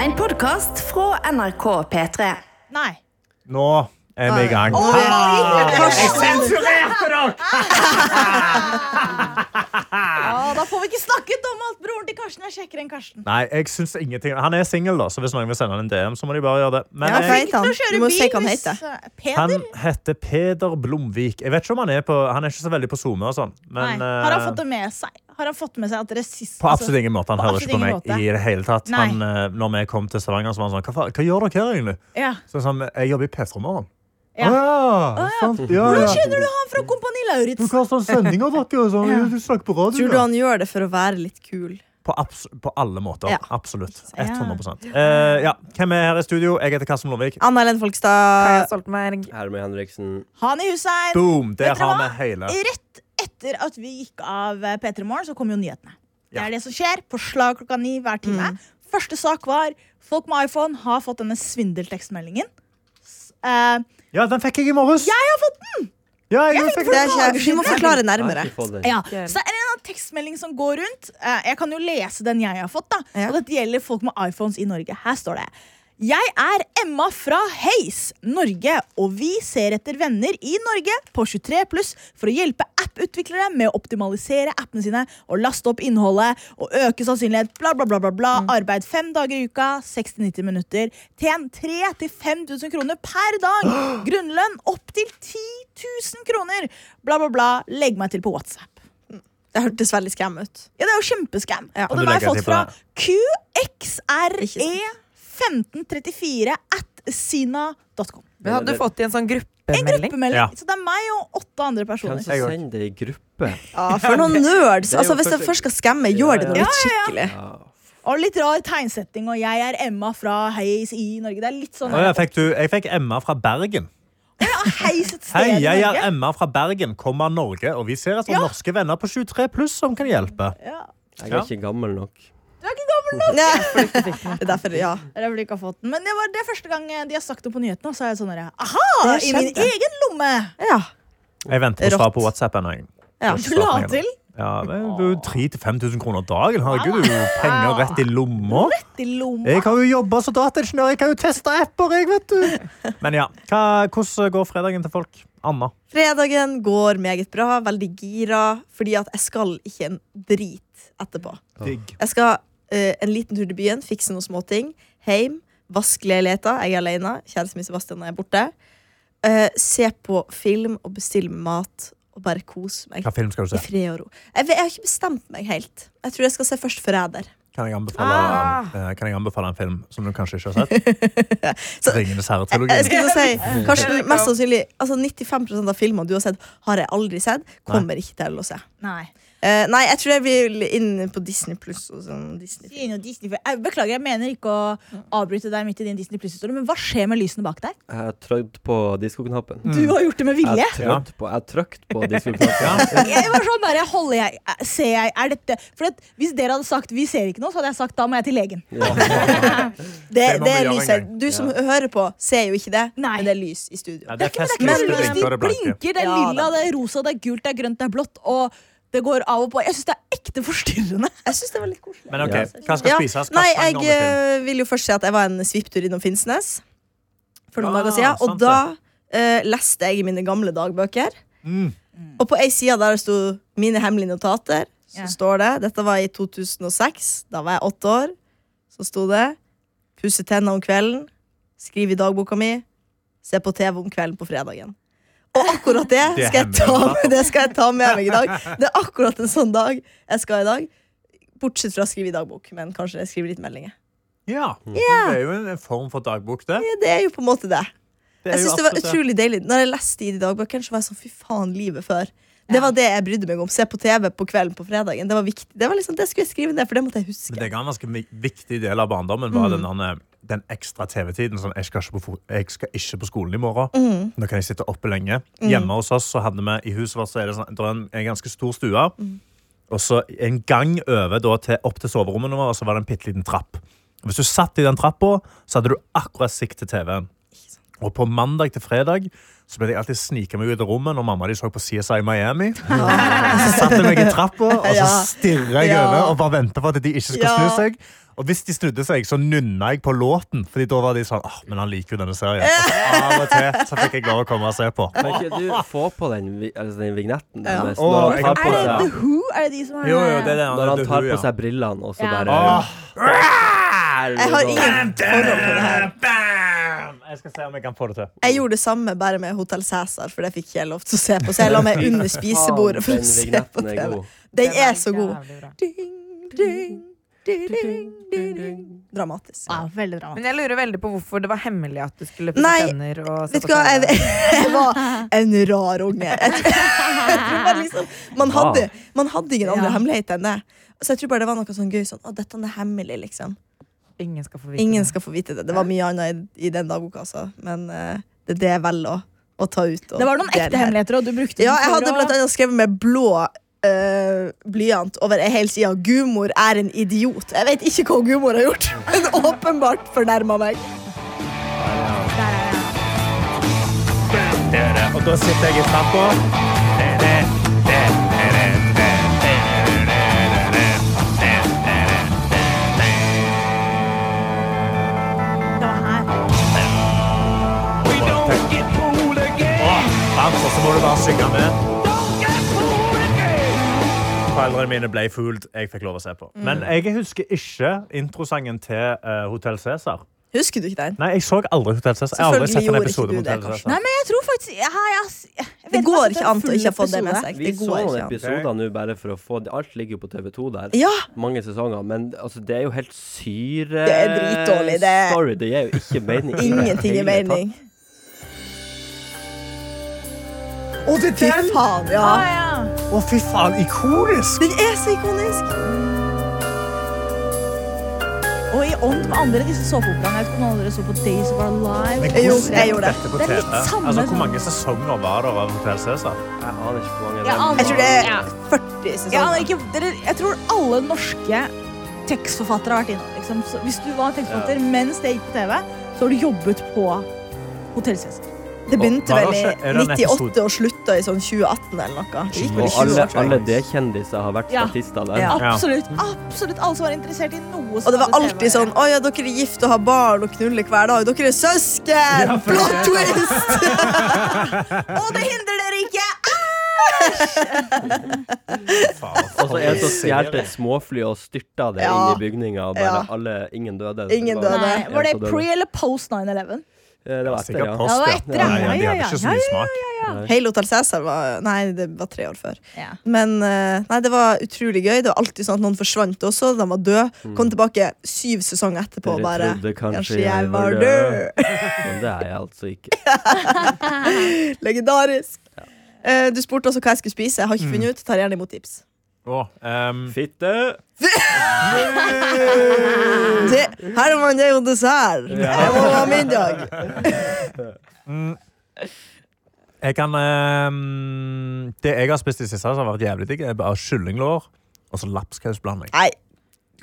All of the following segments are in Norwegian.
En podkast fra NRK P3. Nei. Nå er vi i gang. Jeg sensurerte dere! Får vi ikke snakket om at broren til Karsten er kjekkere enn Karsten. Nei, jeg synes ingenting Han er singel, da, så hvis noen vil sende han en DM, så må de bare gjøre det. Men Ja, jeg, han? Du må se hva han heter. eh, Peder? han heter Peder Blomvik. Jeg vet ikke om Han er på Han er ikke så veldig på SoMe og sånn. Men Nei. Har han eh, fått det med seg? Har han fått med seg at sist på absolutt ingen måte. Han hører ikke på meg måte. i det hele tatt. Han, eh, når vi kom til Stavanger, så var han sånn Hva, hva gjør dere her, egentlig? Ja. Så sånn, Jeg jobber i P3 Morgen. Ja. Ah, ja, sant. Ja, Hvordan kjenner du han fra Kompani Du Lauritz? kaster sendinger, dere. Sånn. Ja. Du snakker på radio. Tror du han gjør det for å være litt kul? På, abs på alle måter. Ja. Absolutt. Ja. 100 eh, ja. Hvem er her i studio? Jeg heter Karsten Blomvik. Anna Helen Kaja Folkstad. Stoltenberg. Herme Henriksen. Han i Hussein. Boom! Der Vet har vi hele. Rett etter at vi gikk av eh, P3 Morgen, så kom jo nyhetene. Det Ja. er det som skjer på slag klokka ni hver time. Første sak var folk med iPhone har fått denne svindeltekstmeldingen. Eh, Ja, den fikk jeg i morges. jeg har fått den! Ja, jeg, Jeg fikk Det den. er ikke, vi må forklare nærmere. Ja, så er det en tekstmelding som går rundt. Eh, Jeg kan jo lese den jeg har fått. da Og dette gjelder folk med iPhones i Norge. Her står det Jeg er Emma fra Heis Norge, og vi ser etter venner i Norge på 23 pluss for å hjelpe app-utviklere med å optimalisere appene sine og laste opp innholdet og øke sannsynlighet. Bla, bla, bla, bla, bla. Arbeid fem dager i uka, 60-90 minutter. Tjen 3000-5000 kroner per dag. Grunnlønn opptil 10 000 kroner. Bla, bla, bla. Legg meg til på WhatsApp. Det hørtes veldig skam ut. Ja, det er jo kjempeskam. Ja. Og den har jeg fått fra på QXRE1534 at sina.com. Men hadde du fått i en sånn En gruppemelding? gruppemelding. Ja. Så det er meg og åtte andre personer. som send det i gruppe? Ja, for noen nerds. Er Altså, hvis jeg først skal skamme, gjør det noe litt skikkelig. Ja. Og litt rar tegnsetting, og jeg er Emma fra Heis i Norge. Det er litt sånn Å, jeg, fikk du, jeg fikk Emma fra Bergen. Hei, jeg er Emma fra Bergen, kommer av Norge, og vi ser etter Ja. norske venner på 23 pluss som kan hjelpe. Ja. Jeg er ikke gammel nok. Det er derfor, ja. Er derfor du ikke har fått den. Men det var det første gang de har sagt det på nyhetene. Og så er jeg sånn der, Det Aha! I min egen lomme! ja. Jeg venter på svar på WhatsApp ennå. Ja. Du la til Ja, det er jo 3000-5000 kroner dagen. Herregud, du er penger rett i lomma. til lomma. Jeg har jo jobba som dataingeniør, jeg kan jo teste apper, jeg, vet du. Men ja, hva, hvordan går fredagen til folk? Anna. Fredagen går meget bra. Veldig gira. Fordi at jeg skal ikke en drit etterpå. Jeg skal eh, en liten tur til byen, fikse noen småting. Heim, vaske leiligheta. Jeg er alene. Kjæresten min Sebastian er borte. Eh, se på film og bestille mat og bare kose meg. Hva film skal du I se? fred og ro. Jeg, vet, jeg har ikke bestemt meg helt. Jeg tror jeg skal se først Forræder. Kan jeg anbefale, Ah. eh, kan jeg anbefale en film som du kanskje ikke har sett? Så- Ringenes Jeg, jeg herre-trilogien. skulle til å si, Karsten, mest sannsynlig altså 95% av filmene du har sett, har jeg aldri sett. Kommer ikke til å se. Nei. Eh, nei, jeg tror jeg vil inn på Disney Pluss sånn Disney. Disney. Jeg beklager, jeg mener ikke å avbryte deg midt i din Disney Plus-historie, men hva skjer med lysene bak deg? Jeg har trødd på diskoknappen. Du har gjort det med Jeg vilje. har på, jeg har trykt på diskoknappen. Jeg var sånn der, holder jeg, Ser jeg, er dette For at Hvis dere hadde sagt 'vi ser ikke noe', så hadde jeg sagt 'da må jeg til legen'. Ja. Det, Det er lyset. Du som Ja. hører på, ser jo ikke det, Nei. men det er lys i studio. Ja, det er Men det er ikke blinker, de det blinker, det er lilla, det er rosa, det er gult, det er grønt, det er blått. Og det går av og på. Jeg syns det er ekte forstyrrende. Jeg synes det var litt koselig. Men ok, hva skal spises? Hva Nei, jeg eh, vil jo først si at jeg var en svipptur innom Finnsnes for noen Ah, dager siden. Og sant da eh, leste jeg i mine gamle dagbøker. Mm. Og på ei side der det sto 'Mine hemmelige notater', så Ja. står det Dette var i 2006. Da var jeg åtte år. Så sto det 'Pusse tenna om kvelden', skriv i dagboka mi, se på TV om kvelden på fredagen. Og akkurat det Det skal, jeg ta, det skal jeg ta med meg i dag. Det er akkurat en sånn dag jeg skal ha i dag. Bortsett fra å skrive i dagbok, men kanskje jeg skriver litt meldinger. Ja. Det er jo en form for dagbok, det. Ja, det er jo på en måte det. det Jeg synes det var utrolig deilig Når jeg leste i de dagbøkene, så var jeg sånn fy faen, livet før. Det var det jeg brydde meg om. Se på TV på kvelden på fredagen. Det var viktig. Det, var liksom, det skulle jeg skrive ned, for det måtte jeg huske. Men det er en ganske viktig del av barndommen var mm. derne- den ekstra TV-tiden. Sånn, jeg, skal på, jeg skal ikke på skolen i morgen. Nå kan jeg sitte oppe lenge. Hjemme hos oss så hadde vi i huset vårt så er det sånn, det er en, en ganske stor stue. Og så en gang over da, til, opp til soverommene våre så var det en bitte liten trapp. Hvis du satt i den trappa, så hadde du akkurat sikt til TV-en. Og på mandag til fredag så ble jeg alltid snike meg ut av rommet når mamma de så på CSI Miami. Så satte jeg meg i trappa og så stirra jeg Ja. over og bare venta på at de ikke skal Ja. snu seg. Og hvis de snudde seg, så nunna jeg på låten. Fordi da var de sånn Åh, men han liker jo denne serien. Og av og til så fikk jeg lov å komme og se på. Kan ikke du få på den, altså den vignetten Ja. tar Er det The Who? Er det de som har Jo, jo, det er den, når han tar på ja. seg brillene, og så bare. Jeg har ingen forhold til det her. Jeg skal se om jeg kan få det til. Jeg gjorde det samme bare med Hotell Cæsar, for det fikk ikke jeg lov til å se på. Så jeg la meg under spisebordet for å se på TV. god. Den er så god. Ding, ding. Dramatisk. Ja, veldig dramatisk. Men jeg lurer veldig på hvorfor det var hemmelig at du skulle pusse tenner Vet du hva, jeg, jeg var en rar unge. Jeg, tror- jeg tror bare liksom, man, hadde, man hadde ingen andre Ja. hemmeligheter enn det. Så jeg tror bare det var noe sånn gøy sånn Å, dette er hemmelig, liksom. Ingen skal få vite Ingen det. skal få vite det. Det var mye annet i, i den dagbokassa, men uh, det er det jeg velger å, å ta ut. og Det var noen ekte hemmeligheter, og du brukte Ja, jeg hadde blant annet skrevet med blå Uh, blyant over ei hel side. Gumor er en idiot. Jeg vet ikke hva Gumor har gjort, men åpenbart fornærma meg. Og da sitter jeg i trappa. Så må du bare synge med. Foreldrene mine ble fooled. Jeg fikk lov å se på. Men jeg husker ikke introsangen til uh, Hotell Cæsar. Husker du ikke den? Nei, jeg så aldri Hotell Cæsar. Jeg har aldri Selvfølgelig sett en gjorde episode ikke med du det, Hotell Nei, men jeg tror faktisk jeg, har- jeg, jeg, jeg Det ikke går ikke an å ikke ha fått det med episode. seg. Vi Det så går noen ikke an. episoder nå bare for å få det. Alt ligger jo på TV2 der. Ja, Mange sesonger. Men altså, det er jo helt syre... Det er dritdårlig, det Story. Det gir jo ikke mening. i det ingenting hele er mening. Å, det Fy faen, ja. Ah, ja. Å, fy faen, ikonisk! Den er så ikonisk. Og i ånd med andre disse såpeoperaene. Jeg vet ikke om noen så på Days of Our Lives. Men hvordan jeg gjorde det. Det er litt samme Altså, hvor mange sesonger var det av Hotell Cæsar? Jeg aner ikke hvor mange det er. Jeg tror det er Ja. 40 Ja, sesonger. ikke, dere, jeg tror alle norske tekstforfattere har vært innom. Liksom. Hvis du var tekstforfatter mens det gikk på TV, så har du jobbet på Hotell Cæsar. Det begynte vel i det 98 og slutta i sånn 2018 eller noe. Det gikk vel i Og 20 alle, år, tror alle. D-kjendiser har vært Ja. statister der. Ja. Absolutt. Absolutt alle som var interessert i noe Og det var hadde alltid TV. sånn Å ja, dere er gift og har barn og knuller hver dag. Dere er søsken! Ja, for Plot det- twist! Og det hindrer dere ikke! Og så en som stjal et småfly og styrta det Ja. inn i bygninga. Og bare Ja. alle, ingen døde. Ingen Det var- døde. Nei, var det en som pre eller post 9-11? Eh, Det var etter, ja. post, Ja, det var etter, Ja, ja. ja, De hadde ikke så ja, mye ja, smak. Nei. Hele Hotel Cæsar var Nei, det var tre år før. Ja. Men eh, nei, det var utrolig gøy. Det var alltid sånn at noen forsvant også. De var døde. Kom tilbake syv sesonger etterpå og Dere bare trodde kanskje jeg var var død. død. Men det er jeg altså ikke. Legendarisk. Ja. du spurte også hva jeg skulle spise. Jeg har ikke funnet ut. Tar gjerne imot tips. Å, um. Fitte! Det, Herman, det er jo dessert. Jeg må ha middag. jeg kan um, Det jeg har spist i siste, som har vært jævlig digg, er bare kyllinglår og så lapskausblanding. Nei,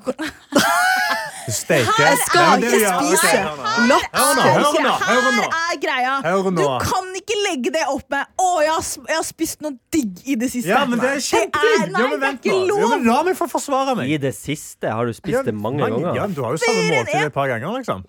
Du steker jeg skal ikke spise nå. Her er greia. Du kan ikke legge det opp med 'Å, jeg har, jeg har spist noe digg i det siste'. Ja, men det er kjempedigg! Nei, Ja, det men er vent ikke nå. Ja, men La meg få forsvare meg. I det siste har du spist det mange ganger. Ja, du har jo samme måltid et par ganger, liksom.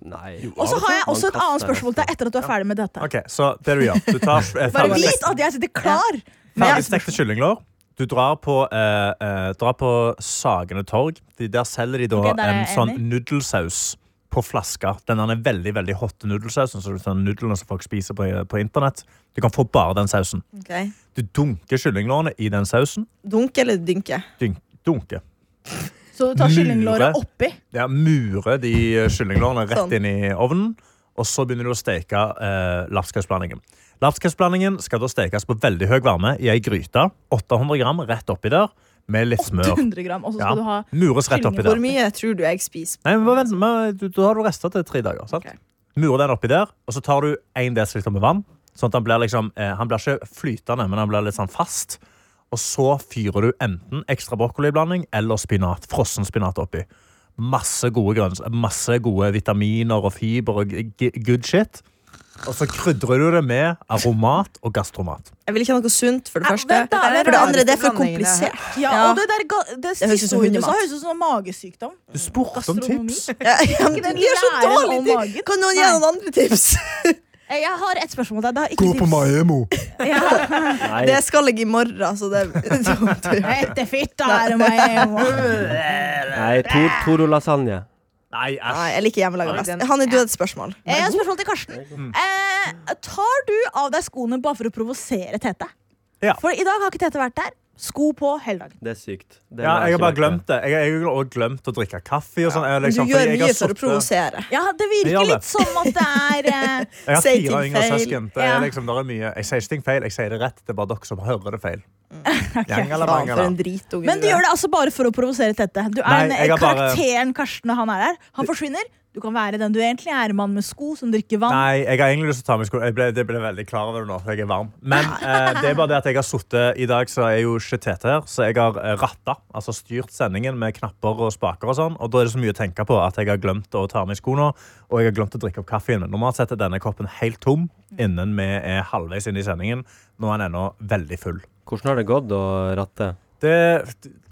Og så har jeg også et annet spørsmål til deg etter at du er ferdig med dette. Ok, Så det du gjør Du tar Bare vit at jeg sitter klar. Ferdigstekte kyllinglår. Du drar på, eh, eh, drar på Sagene torg. De, der selger de da Ok, der er en jeg sånn nudelsaus på flaske. Den er veldig veldig hotte nudelsausen. Så sånn nudlene som folk spiser på, på internett. Du kan få bare den sausen. Ok. Du dunker kyllinglårene i den sausen. Dunk eller dynke? Dyn, dunke. Så du tar kyllinglåret Mure. oppi. Ja, mure de eh, kyllinglårene rett Sånn. inn i ovnen. Og så begynner du å steke eh, lapskausblandingen. Lapskausblandingen skal da stekes på veldig høy varme i ei gryte. 800 gram rett oppi der, med litt smør. 800 gram. Og så Ja, skal du ha Mures rett oppi der. Hvor mye tror du jeg spiser? Nei, men bare vent, men du, Da har du rester til tre dager. sant? Okay. Murer den oppi der, og så tar du 1 dl med vann. Sånn at han blir liksom eh, Han blir ikke flytende, men han blir litt sånn fast. Og så fyrer du enten ekstra brokkoliblanding eller spinat. Frossen spinat oppi. Masse gode grønns, masse gode vitaminer og fiber og good shit. Og så krydrer du det med aromat og gastromat. Jeg vil ikke ha noe sunt, for det Ja, første. vent da, For det andre, det er for komplisert. Ja, Ja. og det der ga- det høres ut som du høres ut som magesykdom. Du spurte om tips. Ja, ja, men de er så magen. Kan noen gi noen andre tips? Eh, Jeg har et spørsmål til deg. Det har ikke tips. Maemo. Ja. Det skal jeg i morgen, så det Etter fitta er det Maemo. nei Tor, Toro lasagne. Nei, Nei, jeg liker hjemmelaga best. Han er har et spørsmål. Jeg har et spørsmål til Karsten. Eh, tar du av deg skoene bare for å provosere Tete? Ja. For i dag har ikke Tete vært der. Sko på hele dagen. Det er sykt. Det Ja, jeg har bare glemt det. Jeg har også glemt å drikke kaffe. og sånn. ja. Liksom, du gjør jeg har mye for å provosere. Ja, det virker det. litt som at det er eh, Jeg har fire yngre søsken. Det er liksom, det er mye. Jeg sier ikke ting feil, jeg sier det rett. Det er bare dere som hører det feil. Dritunge Men du gjør det altså bare for å provosere Tette. Du er Nei, en, karakteren bare- Karsten når han er her. Han forsvinner. Du kan være den du egentlig er, mann med sko som drikker vann. Nei, jeg har egentlig lyst til å ta med sko. Jeg ble, det ble veldig klar over det nå. Jeg er varm. Men eh, det er bare det at jeg har sittet I dag så er jo ikke Tete her, så jeg har eh, ratta, altså styrt sendingen med knapper og spaker og sånn. Og da er det så mye å tenke på at jeg har glemt å ta med sko skoene, og jeg har glemt å drikke opp kaffen min. Normalt sett er denne koppen helt tom innen vi er halvveis inn i sendingen. Nå er den ennå veldig full. Hvordan har det gått å ratte? Det,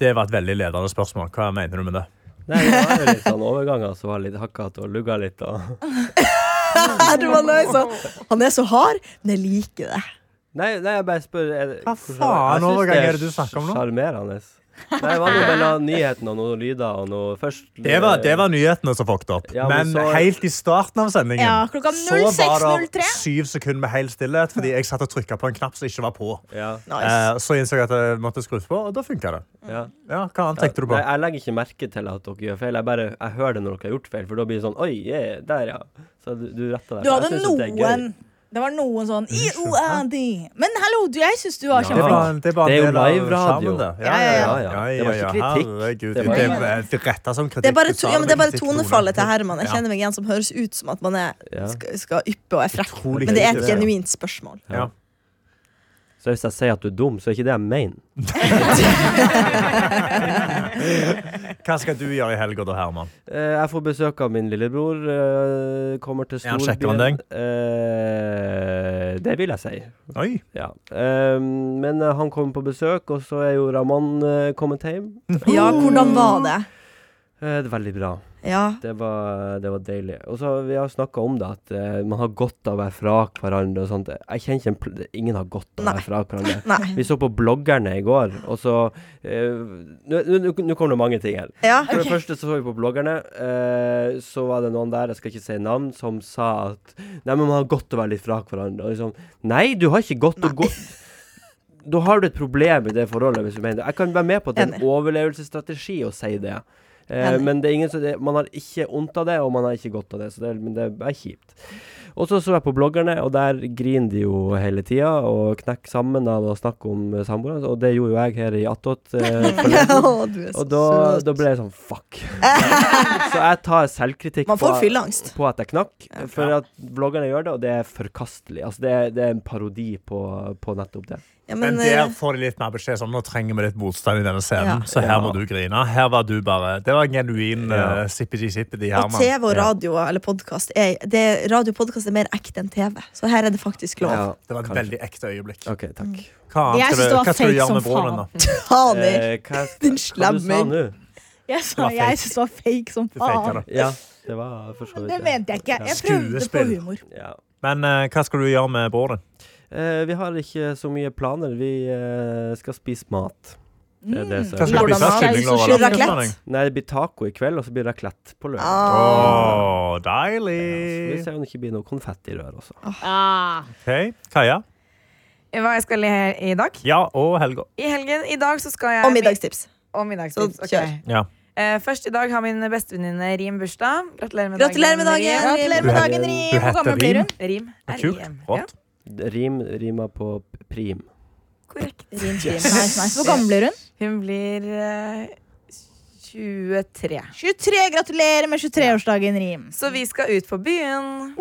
det var et veldig ledende spørsmål. Hva mener du med det? Nei, det var jo litt sånn overganger som var litt hakkete og lugga litt. Og... Du var nøy, så. Han er så hard, men jeg liker det. Nei, nei, jeg bare spør er det, Hva hvordan- faen jeg synes overgang er det du snakker om nå? Sjarmerende. Nei, det var noe mellom nyhetene og noen lyder og noe først Det var, det var nyhetene som fucket opp. Ja, men men så- helt i starten av sendingen Ja, klokka så var det 06.03. syv sekunder med helt stillhet fordi jeg satt og trykka på en knapp som ikke var på. Ja, Nice. Eh, så innså jeg at jeg måtte skru på, og da funka det. ja. Ja, hva annet tenkte du på? Nei, jeg legger ikke merke til at dere gjør feil. Jeg bare jeg hører det når dere har gjort feil, for da blir det sånn Oi, yeah, der, ja. Så du, du retter deg. Du hadde noen Det var noen sånn IOAD. Men hallo, du, jeg syns du var Ja. Kjempeflink. var, det Det er jo live-radio. det. Ja, ja, ja. Ja, Det var ikke kritikk. Det var- det, retta som kritikk. Det er bare, to, ja, men det er bare tonefallet til Herman. Jeg kjenner meg igjen som høres ut som at man er, skal, skal yppe og er frekk. Men det er et genuint spørsmål. Ja. Så hvis jeg sier at du er dum, så er ikke det jeg mener. Hva skal du gjøre i helga da, Herman? Eh, jeg får besøk av min lillebror. eh, kommer til storbyen. Ja, storbyen. han deg? Eh, det vil jeg si. Oi. Ja. Men han kommer på besøk, og så er jo Raman kommet hjem. Ja, hvordan var det? Eh, det er veldig bra. Ja. Det var, det var deilig. Og så Vi har snakka om det, at eh, man har godt av å være fra hverandre. og sånt. Jeg kjenner ikke en pl Ingen har godt av å være fra hverandre. Nei. Vi så på bloggerne i går, og så eh, Nå kommer det mange ting her. Ja. For det første så så vi på bloggerne, eh, så var det noen der, jeg skal ikke si navn, som sa at Nei, men man har godt å være litt fra hverandre. Og liksom Nei, du har ikke godt å gå Da har du et problem i det forholdet, hvis du mener det. Jeg kan være med på at det er en overlevelsesstrategi å si det. Eh, men det ingen det, man har ikke vondt av det, og man har ikke godt av det. Så det, men det er kjipt. Og så så jeg på bloggerne, og der griner de jo hele tida og knekker sammen av å snakke om samboerne. Og det gjorde jo jeg her i Attåt. Eh, Og da, da ble jeg sånn fuck. så jeg tar selvkritikk på, på at jeg knakk. For at bloggerne gjør det, og det er forkastelig. Altså det, det er en parodi på, på nettopp det. Ja, Men men, der eh, får de litt mer beskjed sånn, nå trenger vi litt motstand i denne scenen, Ja. så her Ja. må du grine. Her var du bare Det var en genuin Ja. uh, og. TV og Ja. radio eller podkast er det, Radio og podkast er mer ekte enn TV. Så her er det faktisk lov. Ja, Det var et kanskje. veldig ekte øyeblikk. OK, takk. Hva Jeg synes skal det var hva skal du fake gjøre som med broren din, da? Haner. Eh, Din slemmer. Jeg, sa, jeg fake. syns det var fake som faen. Ja, det var for så vidt Det mente jeg ikke. Jeg prøvde på humor. Ja. Men uh, hva skal du gjøre med broren din? Eh, vi har ikke så mye planer. Vi eh, skal spise mat. Det er det som Hva skal du spise? Kylling og raclette? raclette. Nei, det blir taco i kveld, og så blir det raclette på lørdag. Oh, Å, deilig! Ja, så vi ser om det ikke blir noe konfettirør også. Ah. OK. Kaja? Hva jeg skal i, i dag? Ja, og Helga. I helgen i dag så skal jeg Og middagstips. Og middagstips. Ok. kjør. Ja. Uh, først i dag har min bestevenninne Rim bursdag. Gratulerer med Gratulerer med dagen. Rim. Gratulerer med dagen, Rim. Hvor heter gammel blir hun? Rim. Kult. R-I-M. Rått. Rim rimer på prim. korrekt. Rim, Rim. Nice, nice. Hvor gammel blir hun? Hun blir uh, 23. 23. Gratulerer med 23-årsdagen, Rim. Så vi skal ut på byen.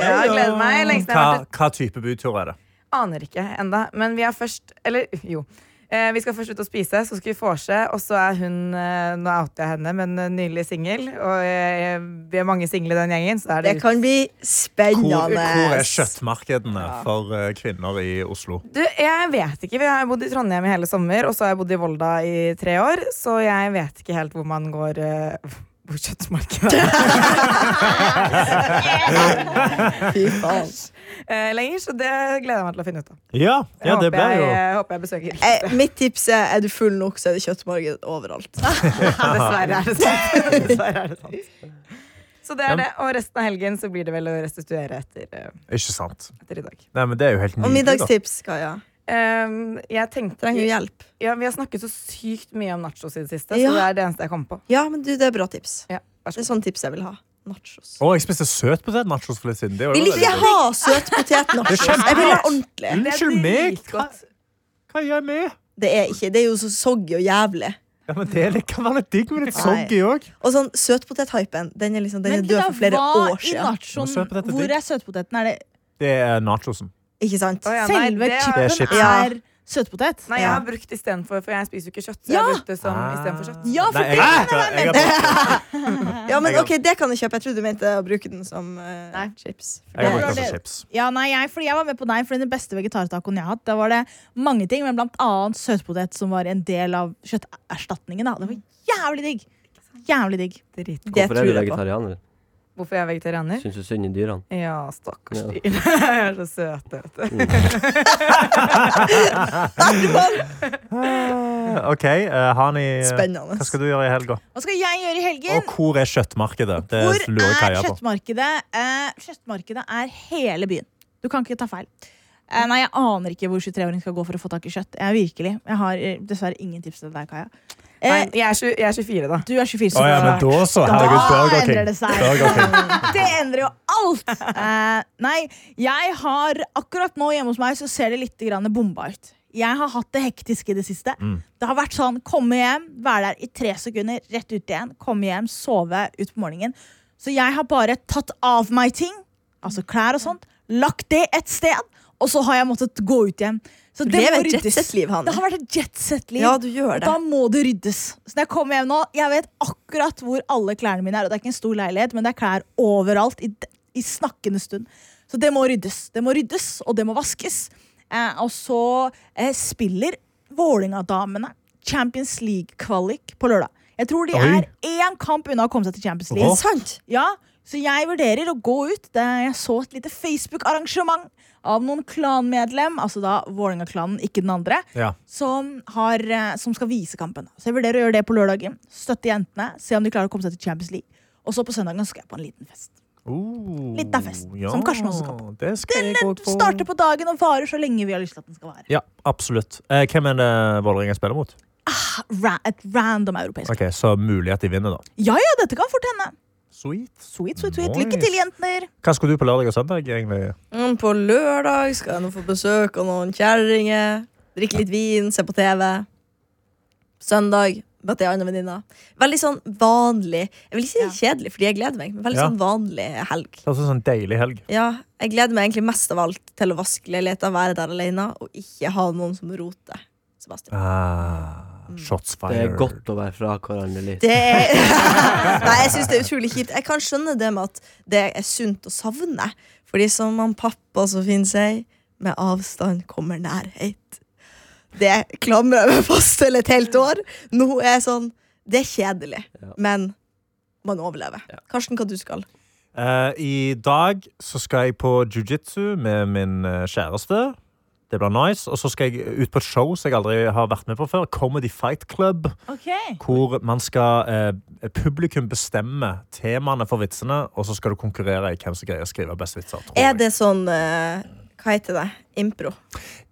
Ja, jeg gleder meg. Har Hva, hva type bytur er det? Aner ikke enda Men vi er først Eller jo. Eh, vi skal først ut og spise, så skal vi vorse, og så er hun eh, Nå outer jeg henne, men eh, nylig singel. Og vi er mange single i den gjengen. Så er det, Det kan bli spennende. hvor er kjøttmarkedene for eh, kvinner i Oslo? Du, jeg vet ikke. Vi har bodd i Trondheim i hele sommer, og så har jeg bodd i Volda i tre år. Så jeg vet ikke helt hvor man går Hvor kjøttmarkedet Fy faen. eh, lenger. Så det gleder jeg meg til å finne ut av. Ja, ja det håper, ble jo jeg, håper jeg besøker. Eh, mitt tips er er du full nok, så er det kjøttmarked overalt. Dessverre er det sant. Dessverre er det sant. Så det er det. Og resten av helgen så blir det vel å restituere etter, eh, Ikke sant. etter i dag. Nei, men det er jo helt Og nydelig. da. middagstips, Kaja. Um, jeg tenkte Trenger hjelp? ja, Vi har snakket så sykt mye om nachos i det siste, Ja. så det er det eneste jeg kom på. Ja, men du, det er bra tips. Ja, vær Det er sånne sånn tips jeg vil ha. Nachos. Å, jeg spiste søtpotetnachos for litt siden. Det var jo Vil ikke veldig ha søtpotet-nachos. Jeg vil ha ordentlig. Unnskyld meg! Hva, dritgodt. hva gjør jeg med? Det er ikke, det er jo så soggy og jævlig. Ja, men Det kan være litt digg med litt Nei. soggy òg. Og sånn søtpotet-hypen, den er, liksom, den er Men død for flere hva år i siden. nachoen søtpotet er Hvor digg. er søtpoteten? Er det Det er nachosen. Ikke sant? Oh, ja, nei, selve det er- chipen Det er chips. Er søtpotet? Nei, jeg har brukt istedenfor, for jeg spiser jo ikke kjøtt. Så Ja. jeg har brukt det som istedenfor kjøtt. Ja, for Nei, jeg, det jeg, jeg, Ja, men ok, Det kan jeg kjøpe. Jeg trodde du mente å bruke den som uh, Nei. chips. jeg har brukt den som chips. Ja, nei, jeg, fordi jeg var med på nei, for den beste vegetartacoen jeg har hatt, da var det mange ting, men blant annet søtpotet som var en del av kjøtterstatningen. Da. Det var jævlig digg. Jævlig digg. Hvorfor er du vegetarianer? på. Hvorfor jeg er vegetarianer? Syns du synd i dyrene? Ja, stakkars Ja. dyr. Jeg er så søte. vet du. Mm. OK, uh, Hani. Spennende. Hva skal du gjøre i helga? Hva skal jeg gjøre i helgen? Og hvor er kjøttmarkedet? Det Hvor er Kaja på. kjøttmarkedet? Eh, kjøttmarkedet er hele byen. Du kan ikke ta feil. Eh, nei, Jeg aner ikke hvor 23-åring skal gå for å få tak i kjøtt. Jeg virkelig. Jeg har eh, dessverre ingen tips til deg, Kaja. Eh, Nei, jeg er, 20, jeg er 24, da. du er 24, Å ja, men da så. Herregud, Da Burger King. endrer det seg. Det endrer jo alt! Uh, nei, jeg har akkurat nå hjemme hos meg så ser det litt grann bomba ut. Jeg har hatt det hektisk i det siste. Mm. Det har vært sånn komme hjem, være der i tre sekunder, rett ut igjen. Komme hjem, sove ut på morgenen. Så jeg har bare tatt av meg ting, altså klær og sånt, lagt det et sted, og så har jeg måttet gå ut igjen. Så Du det lever et jetset-liv, Hanne. Det har vært et jetset-liv. Ja, du gjør det. da må det ryddes. Så når jeg kommer hjem nå, jeg vet akkurat hvor alle klærne mine er. Og det er ikke en stor leilighet, men det er klær overalt i, i snakkende stund. Så det må ryddes. Det må ryddes, og det må vaskes. Eh, og så eh, spiller Vålinga-damene Champions League-kvalik på lørdag. Jeg tror de Oi. er én kamp unna å komme seg til Champions League. sant? Ja, så jeg vurderer å gå ut. Jeg så et lite Facebook-arrangement av noen klanmedlem, altså da Vålerenga-klanen, ikke den andre, Ja. som, har, eh, som skal vise kampen. Så jeg vurderer å gjøre det på lørdagen. Støtte jentene, se om de klarer å komme seg til Champions League. Og så på søndagen skal jeg på en liten fest. Uh, Litt av fest, som Karsten også skal på. Den på. starter på dagen og varer så lenge vi har lyst til at den skal være. Ja, absolutt. Eh, hvem er det Vålerenga spiller mot? Ra et random europeisk. Ok, Så mulig at de vinner, da. Ja, ja, dette kan fort hende. Sweet. Sweet, sweet, sweet. Nice. Lykke til, jenter. Hva skal du på lørdag og søndag? egentlig? Mm, på lørdag skal jeg nå få besøk av noen kjerringer. Drikke litt vin, se på TV. Søndag møter jeg andre venninner. Veldig sånn vanlig. Jeg vil ikke si kjedelig, fordi jeg gleder meg, men veldig Ja. sånn vanlig helg. Det er også sånn deilig helg. Ja, jeg gleder meg egentlig mest av alt til å vaske leiligheten, være der alene og ikke ha noen som roter. Sebastian. Ah, shots Det er godt å være fra hverandre litt. Det er Nei, jeg syns det er utrolig kjipt. Jeg kan skjønne det med at det er sunt å savne. Fordi som han pappa så fint sier, med avstand kommer nærhet. Det klamrer jeg meg fast til et helt år. Nå er jeg sånn Det er kjedelig, Ja. men man overlever. Ja. Karsten, hva du skal? Eh, I dag så skal jeg på jiu-jitsu med min eh, kjæreste. Det blir nice. Og så skal jeg ut på et show som jeg aldri har vært med på før. Comedy Fight Club. Okay. Hvor man skal eh, Publikum bestemme temaene for vitsene, og så skal du konkurrere i hvem som greier å skrive best vitser. tror Er jeg. det sånn eh, Hva heter det? Impro?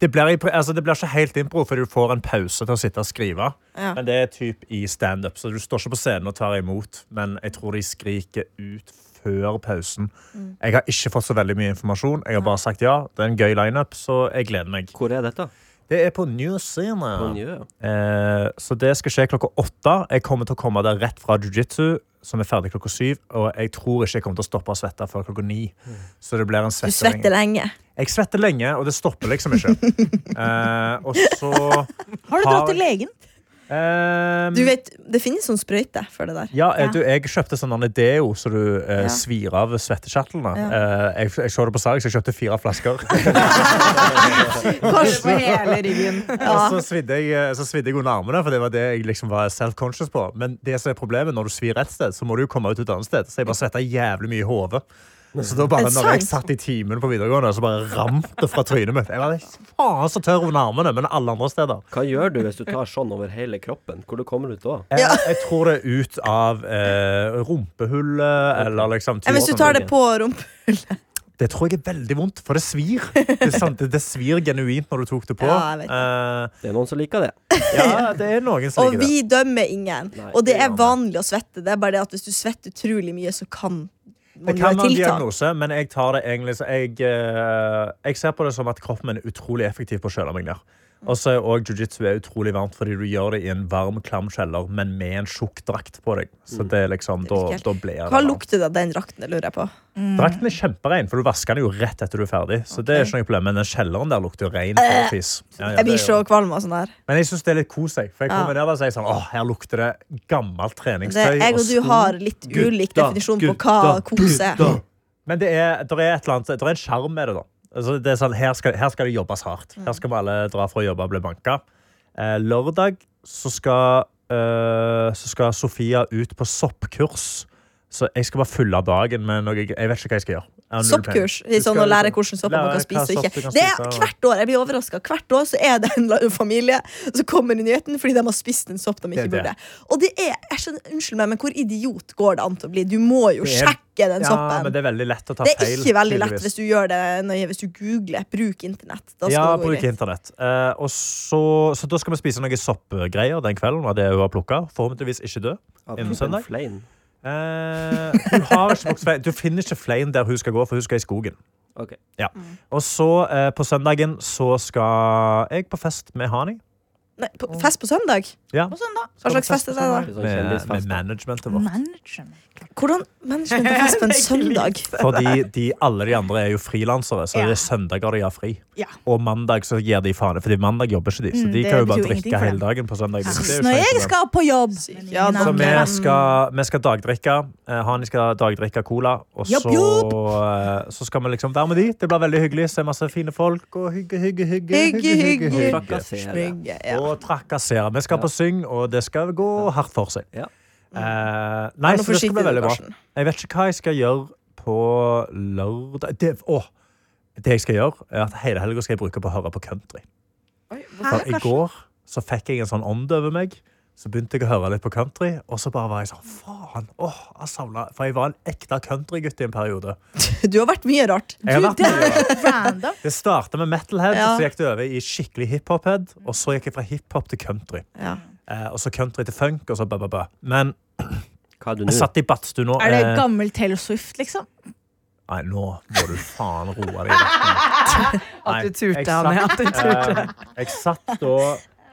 Det blir, altså, det blir ikke helt impro, for du får en pause til å sitte og skrive. Ja. Men det er typ i standup, så du står ikke på scenen og tar imot. Men jeg tror de skriker ut før pausen. Mm. Jeg har ikke fått så veldig mye informasjon. Jeg har bare sagt ja. Det er en gøy lineup, så jeg gleder meg. Hvor er dette? Det er på New På Zealand. Eh, så det skal skje klokka åtte. Jeg kommer til å komme der rett fra jiu-jitsu, som er ferdig klokka syv. Og jeg tror ikke jeg kommer til å stoppe å svette før klokka ni. Så det blir en Du svetter lenge. Jeg svetter lenge, og det stopper liksom ikke. Eh, og så Har du dratt til legen? Ehm, Du vet, Det finnes sånn sprøyte for det der. ja, Ja. du, jeg kjøpte sånn deo så du eh, Ja. svir av svettekjertlene. Ja. Eh, jeg, jeg så det på salg, så jeg kjøpte fire flasker. Kors på hele ryggen. Og så svidde, jeg, eh, så svidde jeg under armene, for det var det jeg liksom var self-conscious på. Men det som er problemet når du svir ett sted, så må du jo komme ut et annet sted. Så jeg bare svetta jævlig mye i hodet. Så da bare, når jeg satt i timen på videregående, så bare ramte det fra trynet mitt. Jeg var faen så tørr under armene, men alle andre steder. Hva gjør du hvis du tar sånn over hele kroppen? Hvor du kommer ut da? Jeg, jeg tror det er ut av eh, rumpehullet, eller liksom Men hvis du tar det på rumpehullet? Det tror jeg er veldig vondt, for det svir. Det, sant, det, svir genuint når du tok det på. Ja, uh, Eh, Det er noen som liker det. ja, det er noen som Og liker det. vi dømmer ingen. Nei, Og det er vanlig å svette. Det er bare det at hvis du svetter utrolig mye, så kan Det kan være en diagnose, men jeg tar det egentlig så jeg, eh, jeg ser på det som at kroppen min er utrolig effektiv på å kjøle meg ned. Og så er også jiu-jitsu er utrolig varmt fordi du gjør det i en varm, klam kjeller, men med en tjukk drakt på deg. Så det er liksom, da, da blir det Hva varmt. lukter det av den drakten? Lurer jeg på. Drakten er kjemperein, for du vasker den jo rett etter du er ferdig. Så det er ikke noe problem, Men den kjelleren der lukter jo rein. Ja, ja, Jeg blir så kvalm av sånn her. Men jeg syns det er litt kos. jeg. For jeg Ja. kommer ned og sier sånn, åh, her lukter det gammelt Det, treningstøy jeg og du har litt ulik Gutta, definisjon på hva kos er. Men det er, der er et eller annet, der er en sjarm med det. da altså, det er sånn, her, skal, her skal det jobbes hardt. Her skal vi alle dra for å jobbe og bli banka. Eh, lørdag så skal, eh, så skal Sofia ut på soppkurs. Så jeg skal bare fylle dagen med noe Jeg vet ikke hva jeg skal gjøre. Soppkurs. I sånn å lære hvordan sopper man kan spise og ikke. Det er hvert år. Jeg blir overraska. Hvert år så er det en familie som kommer i nyheten fordi de har spist en sopp de ikke burde. Og det er, jeg skjønner, Unnskyld meg, men hvor idiot går det an til å bli? Du må jo sjekke den Ja, soppen. men det er veldig lett å ta Det er ikke veldig lett hvis du gjør det nøye. Hvis du googler 'bruk internett'. Da skal Ja, bruk internett. Uh, og så, så da skal vi spise noen soppgreier den kvelden. Av det hun har plukka. Forhåpentligvis ikke dø. Innen søndag? Eh, hun har ikke vokst. Du finner ikke flein der hun skal gå, for hun skal i skogen. Ok. Og så eh, på søndagen så skal jeg på fest med Hani. Nei, på, fest på søndag? Ja. På søndag. Hva slags fest er det, da? Sånn Med, med managementet vårt. Management. Hvordan management har fest på en søndag? Fordi de, alle de andre er jo frilansere, så Ja. det er søndager de har fri. Ja. Og mandag så gir de faen. Fordi mandag jobber ikke de, så Mm, de mm, kan jo bare drikke hele dagen på søndag. Når jeg skal på jobb. Ja, Så vi skal, vi skal dagdrikke. Han Hani skal dagdrikke cola. Og så, Jobb, jobb. eh, så skal vi liksom være med de. Det blir veldig hyggelig. Se masse fine folk og hygge, hygge, hygge. Hygge, hygge. hygge. hygge, hygge. hygge. ja. Og trakassere. Vi skal på syng, og det skal gå hardt for seg. Ja. Uh, nei, så det skal bli veldig bra. Jeg vet ikke hva jeg skal gjøre på lørdag det, å, det jeg skal gjøre, er at hele helga skal jeg bruke på å høre på country. For I går så fikk jeg en sånn ånd over meg. Så begynte jeg å høre litt på country, og så bare var jeg sånn Faen! åh, jeg savna For jeg var en ekte countrygutt i en periode. Du har vært mye rart. Jeg har vært mye- rart. det starta med metalhead, Ja. så gikk det over i skikkelig hiphophead, Og så gikk jeg fra hiphop til country. Ja. Eh, og så country til funk, og så bæ, bæ, bæ. Men Hva er du jeg satt i badstue nå. Er det eh, gammel Taylor Swift, liksom? Nei, nå må du faen roe deg. Nei, At du turte, Hanne. At du turte. eh, jeg satt da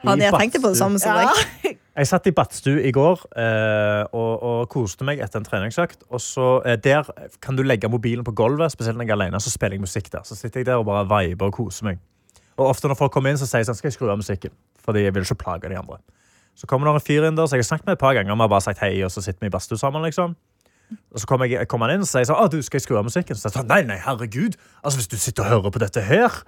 Han, jeg tenkte på det samme som deg. Jeg satt i badstue i går eh, og, og koste meg etter en treningsøkt. Og så eh, Der kan du legge mobilen på gulvet, spesielt når jeg er alene. Så spiller jeg musikk der. Så sitter jeg der og bare viber og koser meg. Og ofte når folk kommer inn, så sier jeg sånn, skal jeg skru av musikken. Fordi jeg vil ikke plage de andre. Så kommer det en fyr inn der, så jeg har snakket med et par ganger. Vi har bare sagt hei, og så sitter vi i badstue sammen. liksom. Og så kommer, jeg, kommer han inn og sier sånn, ah, du, skal jeg skru av musikken? Så sier jeg sånn, nei, nei, herregud. Altså, hvis du sitter og hører på dette her,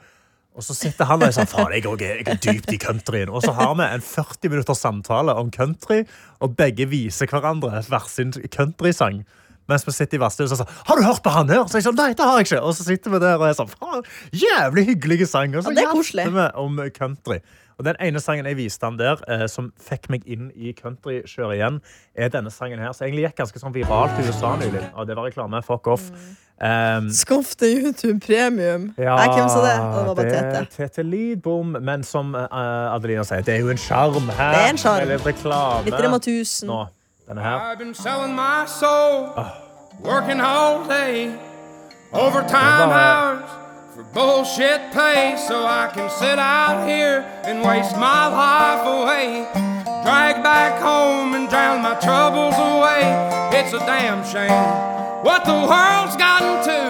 og så sitter han og er sånn, faen, jeg, jeg er dypt i countryen. Og så har vi en 40 minutters samtale om country, og begge viser hverandre hver sin countrysang. Mens vi sitter i verkstedet og sier, sånn, har du hørt på han her? Så jeg sånn, nei, det har jeg ikke. Og så sitter vi der og er sånn, faen, jævlig hyggelige sanger. Og så Ja, det er koselig. vi om country. Og den ene sangen jeg viste han der, eh, som fikk meg inn i countrykjøret igjen, er denne sangen her. Så egentlig gikk ganske sånn viralt i USA nylig. Og det var reklame, fuck off. Um, Skaff deg YouTube premium. ja, Nei, hvem sa det? Det var bare det Tete. er Tete Lidbom. Men som uh, Adelina sier, det er jo en sjarm her. Det er en sjarm. med Litt reklame. Litt Rema 1000. Nå, denne her. Soul, working all day, overtime hours for bullshit pay, so I can sit out here and waste my life away. Drag back home and drown my troubles away. It's a damn shame what the world's gotten to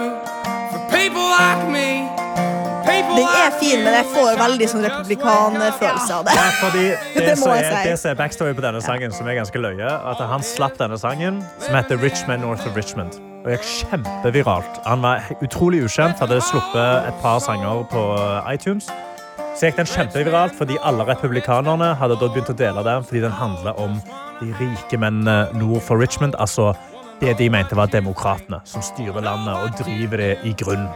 for people like me, Den er fin, men jeg får veldig sånn republikanerfølelse av det. Ja, fordi det, Det må jeg si. det som er backstory på denne sangen, som er ganske løye, at han slapp denne sangen, som heter 'Richmond North of Richmond. Og gikk kjempeviralt. Han var utrolig ukjent, hadde sluppet et par sanger på iTunes. Så gikk den kjempeviralt fordi alle republikanerne hadde da begynt å dele den fordi den handler om de rike mennene nord for Richmond. Altså det de mente var demokratene, som styrer landet og driver det i grunn.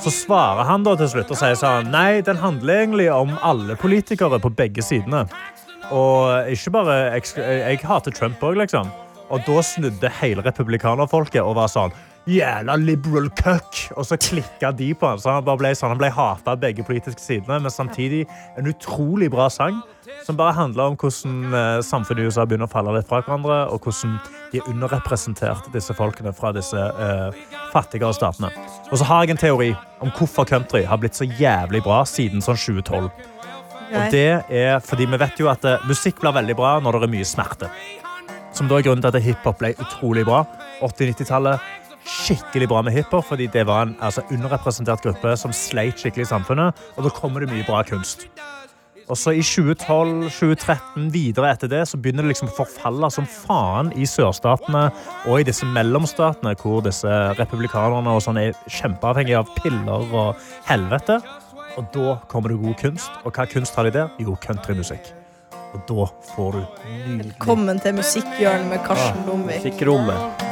Så svarer han da til slutt og sier sånn Nei, den handler egentlig om alle politikere på begge sidene. Og ikke bare Jeg, jeg hater Trump òg, liksom. Og da snudde hele republikanerfolket og var sånn Jævla liberal cuck! Og så klikka de på han. Så han ble sånn, han ble hata av begge politiske sidene, men samtidig en utrolig bra sang. Som bare handler om hvordan eh, samfunnet i USA begynner å falle litt fra hverandre, og hvordan de er underrepresentert, disse folkene fra disse uh, fattigere statene. Og så har jeg en teori om hvorfor country har blitt så jævlig bra siden sånn 2012. Og det er fordi vi vet jo at eh, musikk blir veldig bra når det er mye smerte. Som da er grunnen til at hiphop ble utrolig bra. 80-90-tallet skikkelig bra med hiphop, fordi det var en altså, underrepresentert gruppe som sleit skikkelig i samfunnet, og da kommer det mye bra kunst. Og så i 2012-2013, videre etter det, så begynner det liksom å forfalle som faen i sørstatene og i disse mellomstatene, hvor disse republikanerne og sånn er kjempeavhengige av piller og helvete. Og da kommer det god kunst. Og hva kunst har de der? Jo, countrymusikk. Og da får du nydelig Velkommen til Musikkhjørnet med Karsten Blomvik. Musikkrommet.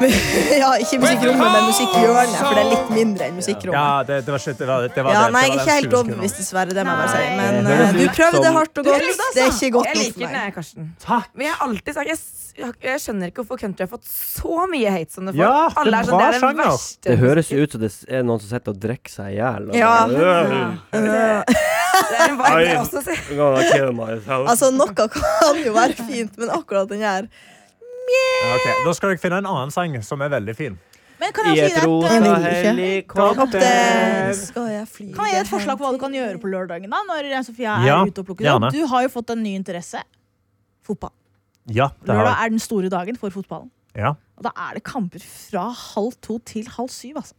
ja, ikke Musikkrommet, men Musikkhjørnet, for det er litt mindre enn Musikkrommet. Ja, det, det var ikke det var, det var Ja, det, nei, jeg er ikke helt 20 overbevist, dessverre. Det må jeg bare si. Men Det eh, du prøvde hardt og godt. Det er ikke godt nok for meg. jeg, Karsten. Takk. Men jeg har alltid sagt jeg, jeg skjønner ikke hvorfor country har fått så mye hate som det får. Ja, det Alle er sånn, det er den verste Det høres jo ut som det er noen som sitter og drikker seg i hjel. Ja. Ja. Det er. Altså, noe kan jo være fint, men akkurat den her yeah. okay, Da skal dere finne en annen sang som er veldig fin. Men kan I jeg, deg et, rosa helikopter. Skal jeg flyge kan jeg gi et forslag på hva du kan gjøre på lørdagen? da Når Sofia er Ja, ute og plukker opp Du har jo fått en ny interesse. Fotball. Ja, det Lørdag er den store dagen for fotballen. Ja. Og da er det kamper fra halv to til halv syv. Altså.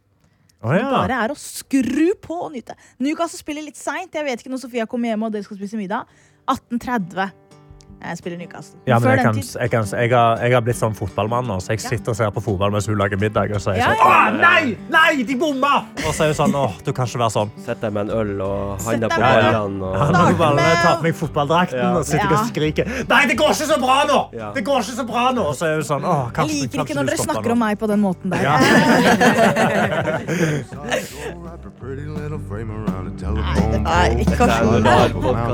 Det ja. bare er å skru på og nyte. Newcastle spiller litt seint. Jeg vet ikke når Sofia kommer hjem og dere skal spise middag. 18.30 jeg spiller Newcastle. Ja, men jeg, kan, jeg, kan, jeg, har, jeg har blitt sånn fotballmann nå, så jeg sitter og ser på fotball mens hun lager middag. Og så er jeg Ja, sånn, Åh, nei, nei, de bomma! Og så er hun sånn, åh, du kan ikke være sånn. Sett deg med en øl og handa på øynene. Og... Har bare tar på meg fotballdrakten Ja. og sitter Ja. og skriker Nei, det går ikke så bra nå! Ja. Det går ikke så bra nå! Og så er hun sånn, åh, kanskje, Jeg liker ikke når dere snakker nå? om meg på den måten der. Ja. Nei, Karsten.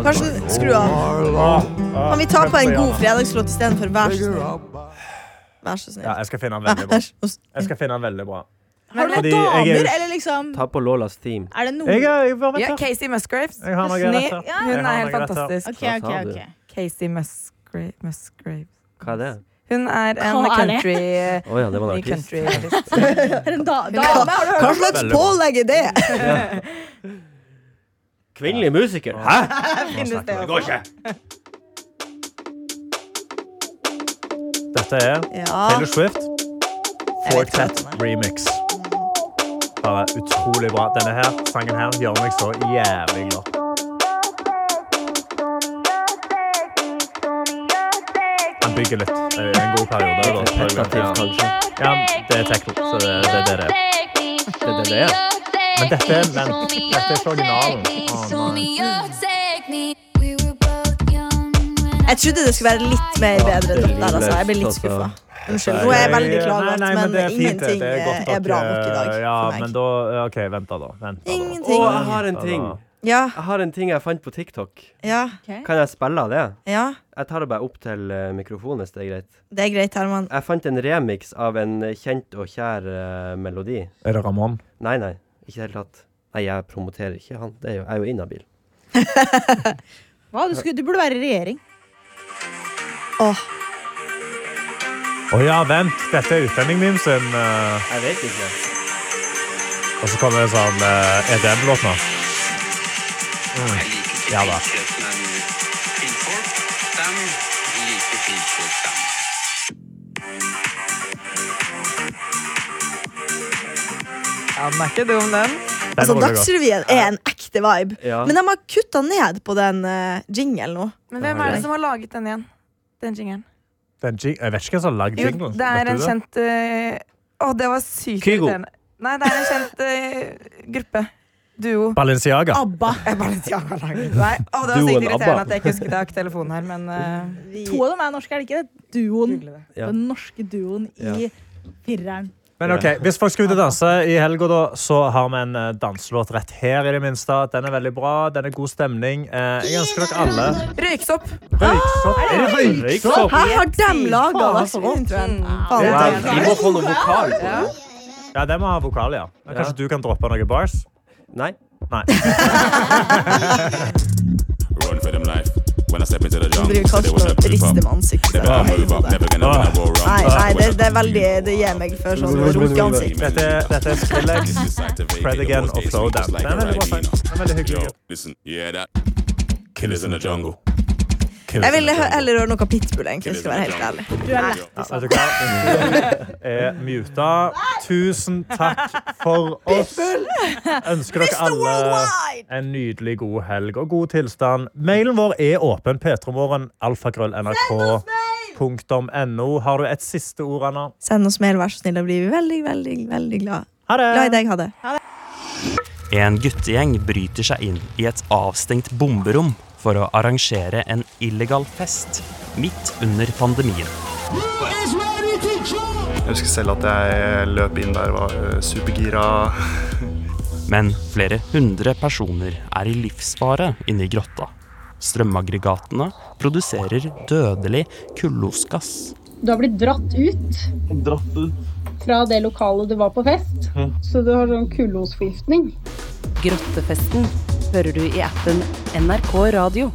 Karsten, skru av. Kan vi ta på en god fredagslåt istedenfor Vær så snill? Vær så Ja, jeg skal finne den veldig bra. Snill. Jeg skal finne den veldig bra. Har du noen er- damer, eller liksom Ta på Lolas team. Er det noen Jeg, er- jeg, bare Ja. Casey Musgraves. Jeg har noe rett her. Ja, hun er helt fantastisk. Okay, okay, OK. sa du? ok Casey Musgra Musgraves. Hva er det? Hun er en Hva er det? country Å ja, det var en artist. country da, da? Hva slags pålegg er det? Kvinnelig musiker? Hæ? Det Det går ikke. Dette er Ja. Taylor Swift. Fortet det er. remix. Bare utrolig bra. Denne her, sangen her gjør meg så jævlig glad. Han bygger litt. Det er en god periode. Da. Ja, det er techno, så det, det er det det er. Det er det det er. Men dette er, men, dette er ikke originalen. Oh, nei. Jeg trodde det skulle være litt mer bedre enn der, Altså. Jeg ble litt Altså, skuffa. Unnskyld. Nå er jeg veldig nei, men det er ingenting er godt er bra nok, i dag. Ja, men da OK, vent da, da. Vent da. Ingenting. Å, jeg har en ting. Ja, Jeg har en ting jeg fant på TikTok. ja, Kan jeg spille av det? ja. Jeg tar det bare opp til eh, mikrofonen hvis det er greit. Det er greit, Herman. Jeg fant en remix av en kjent og kjær uh, melodi. Er det Ramón? Nei, nei, ikke i det hele tatt. Nei, jeg promoterer ikke han. Det er jo, jeg er jo inhabil. Hva? Du, skulle, du burde være i regjering. Åh, oh ja, vent. Dette er utlendingen min sin Uh... Jeg vet ikke. Og så kommer det sånn uh, EDM-låt nå. Mm. Ja da. men kvinnfolk, dem liker kvinnfolk, dem. Ja, den er ikke dum, den. Altså, veldig god. Dagsrevyen er en ekte vibe. Ja. Men de har kutta ned på den uh, jingelen nå. Men hvem er det som har laget den igjen? Den jingelen. Den jing- Jeg vet ikke hvem som har lagd jingelen. det er en kjent uh, Å, det var sykt Kygo. irriterende. Nei, det er en kjent uh, gruppe. Duo. Balenciaga. ABBA. Laget Nei, å, det var sykt irriterende at jeg ikke husket. Jeg har ikke telefonen her, men eh, To av dem er norske, er det ikke? Duoen. Ja. Den norske duoen i fireren. Men ok, Hvis folk skal ut og danse i helga, da, så har vi en eh, danselåt rett her. i det minste. Den er veldig bra. Den er god stemning. Eh, jeg ønsker dere alle Røyksopp! røyksopp. Er det røyksopp? Her har de laga Ja, er- Vi må få noe vokal. Ja, det må ha vokal, ja. Kanskje du kan droppe noen bars? Nei. Nei. said they kanskje rister up. med ansiktet. Nei, nei det, det er veldig Det gir meg for sånn runkeansikt. Dette, dette er Skrillex. Fred again og just Den er veldig bra sang. Veldig Yo, hyggelig. listen, yeah that. Killers in the jungle. Jeg ville heller høre noe Pitbull, egentlig, skal være helt ærlig. Du er lett. Ja, vet du hva? Er muta. Tusen takk for oss. Ønsker dere alle en nydelig god helg og god tilstand. Mailen vår er åpen. P3morgen, alfakrøll, nrk.no. Har du et siste ord, Anna? Send oss mail, vær så snill. Da blir vi veldig, veldig, veldig glad. Ha det! Glad i deg. Ha det. En guttegjeng bryter seg inn i et avstengt bomberom for å arrangere en illegal fest midt under pandemien. Jeg husker selv at jeg løp inn der, og var eh, supergira. Men flere hundre personer er i livsfare inne i grotta. Strømaggregatene produserer dødelig kullosgass. Du har blitt dratt ut fra det lokalet du var på fest, så du har sånn kullosforgiftning. Grottefesten hører du i appen NRK Radio.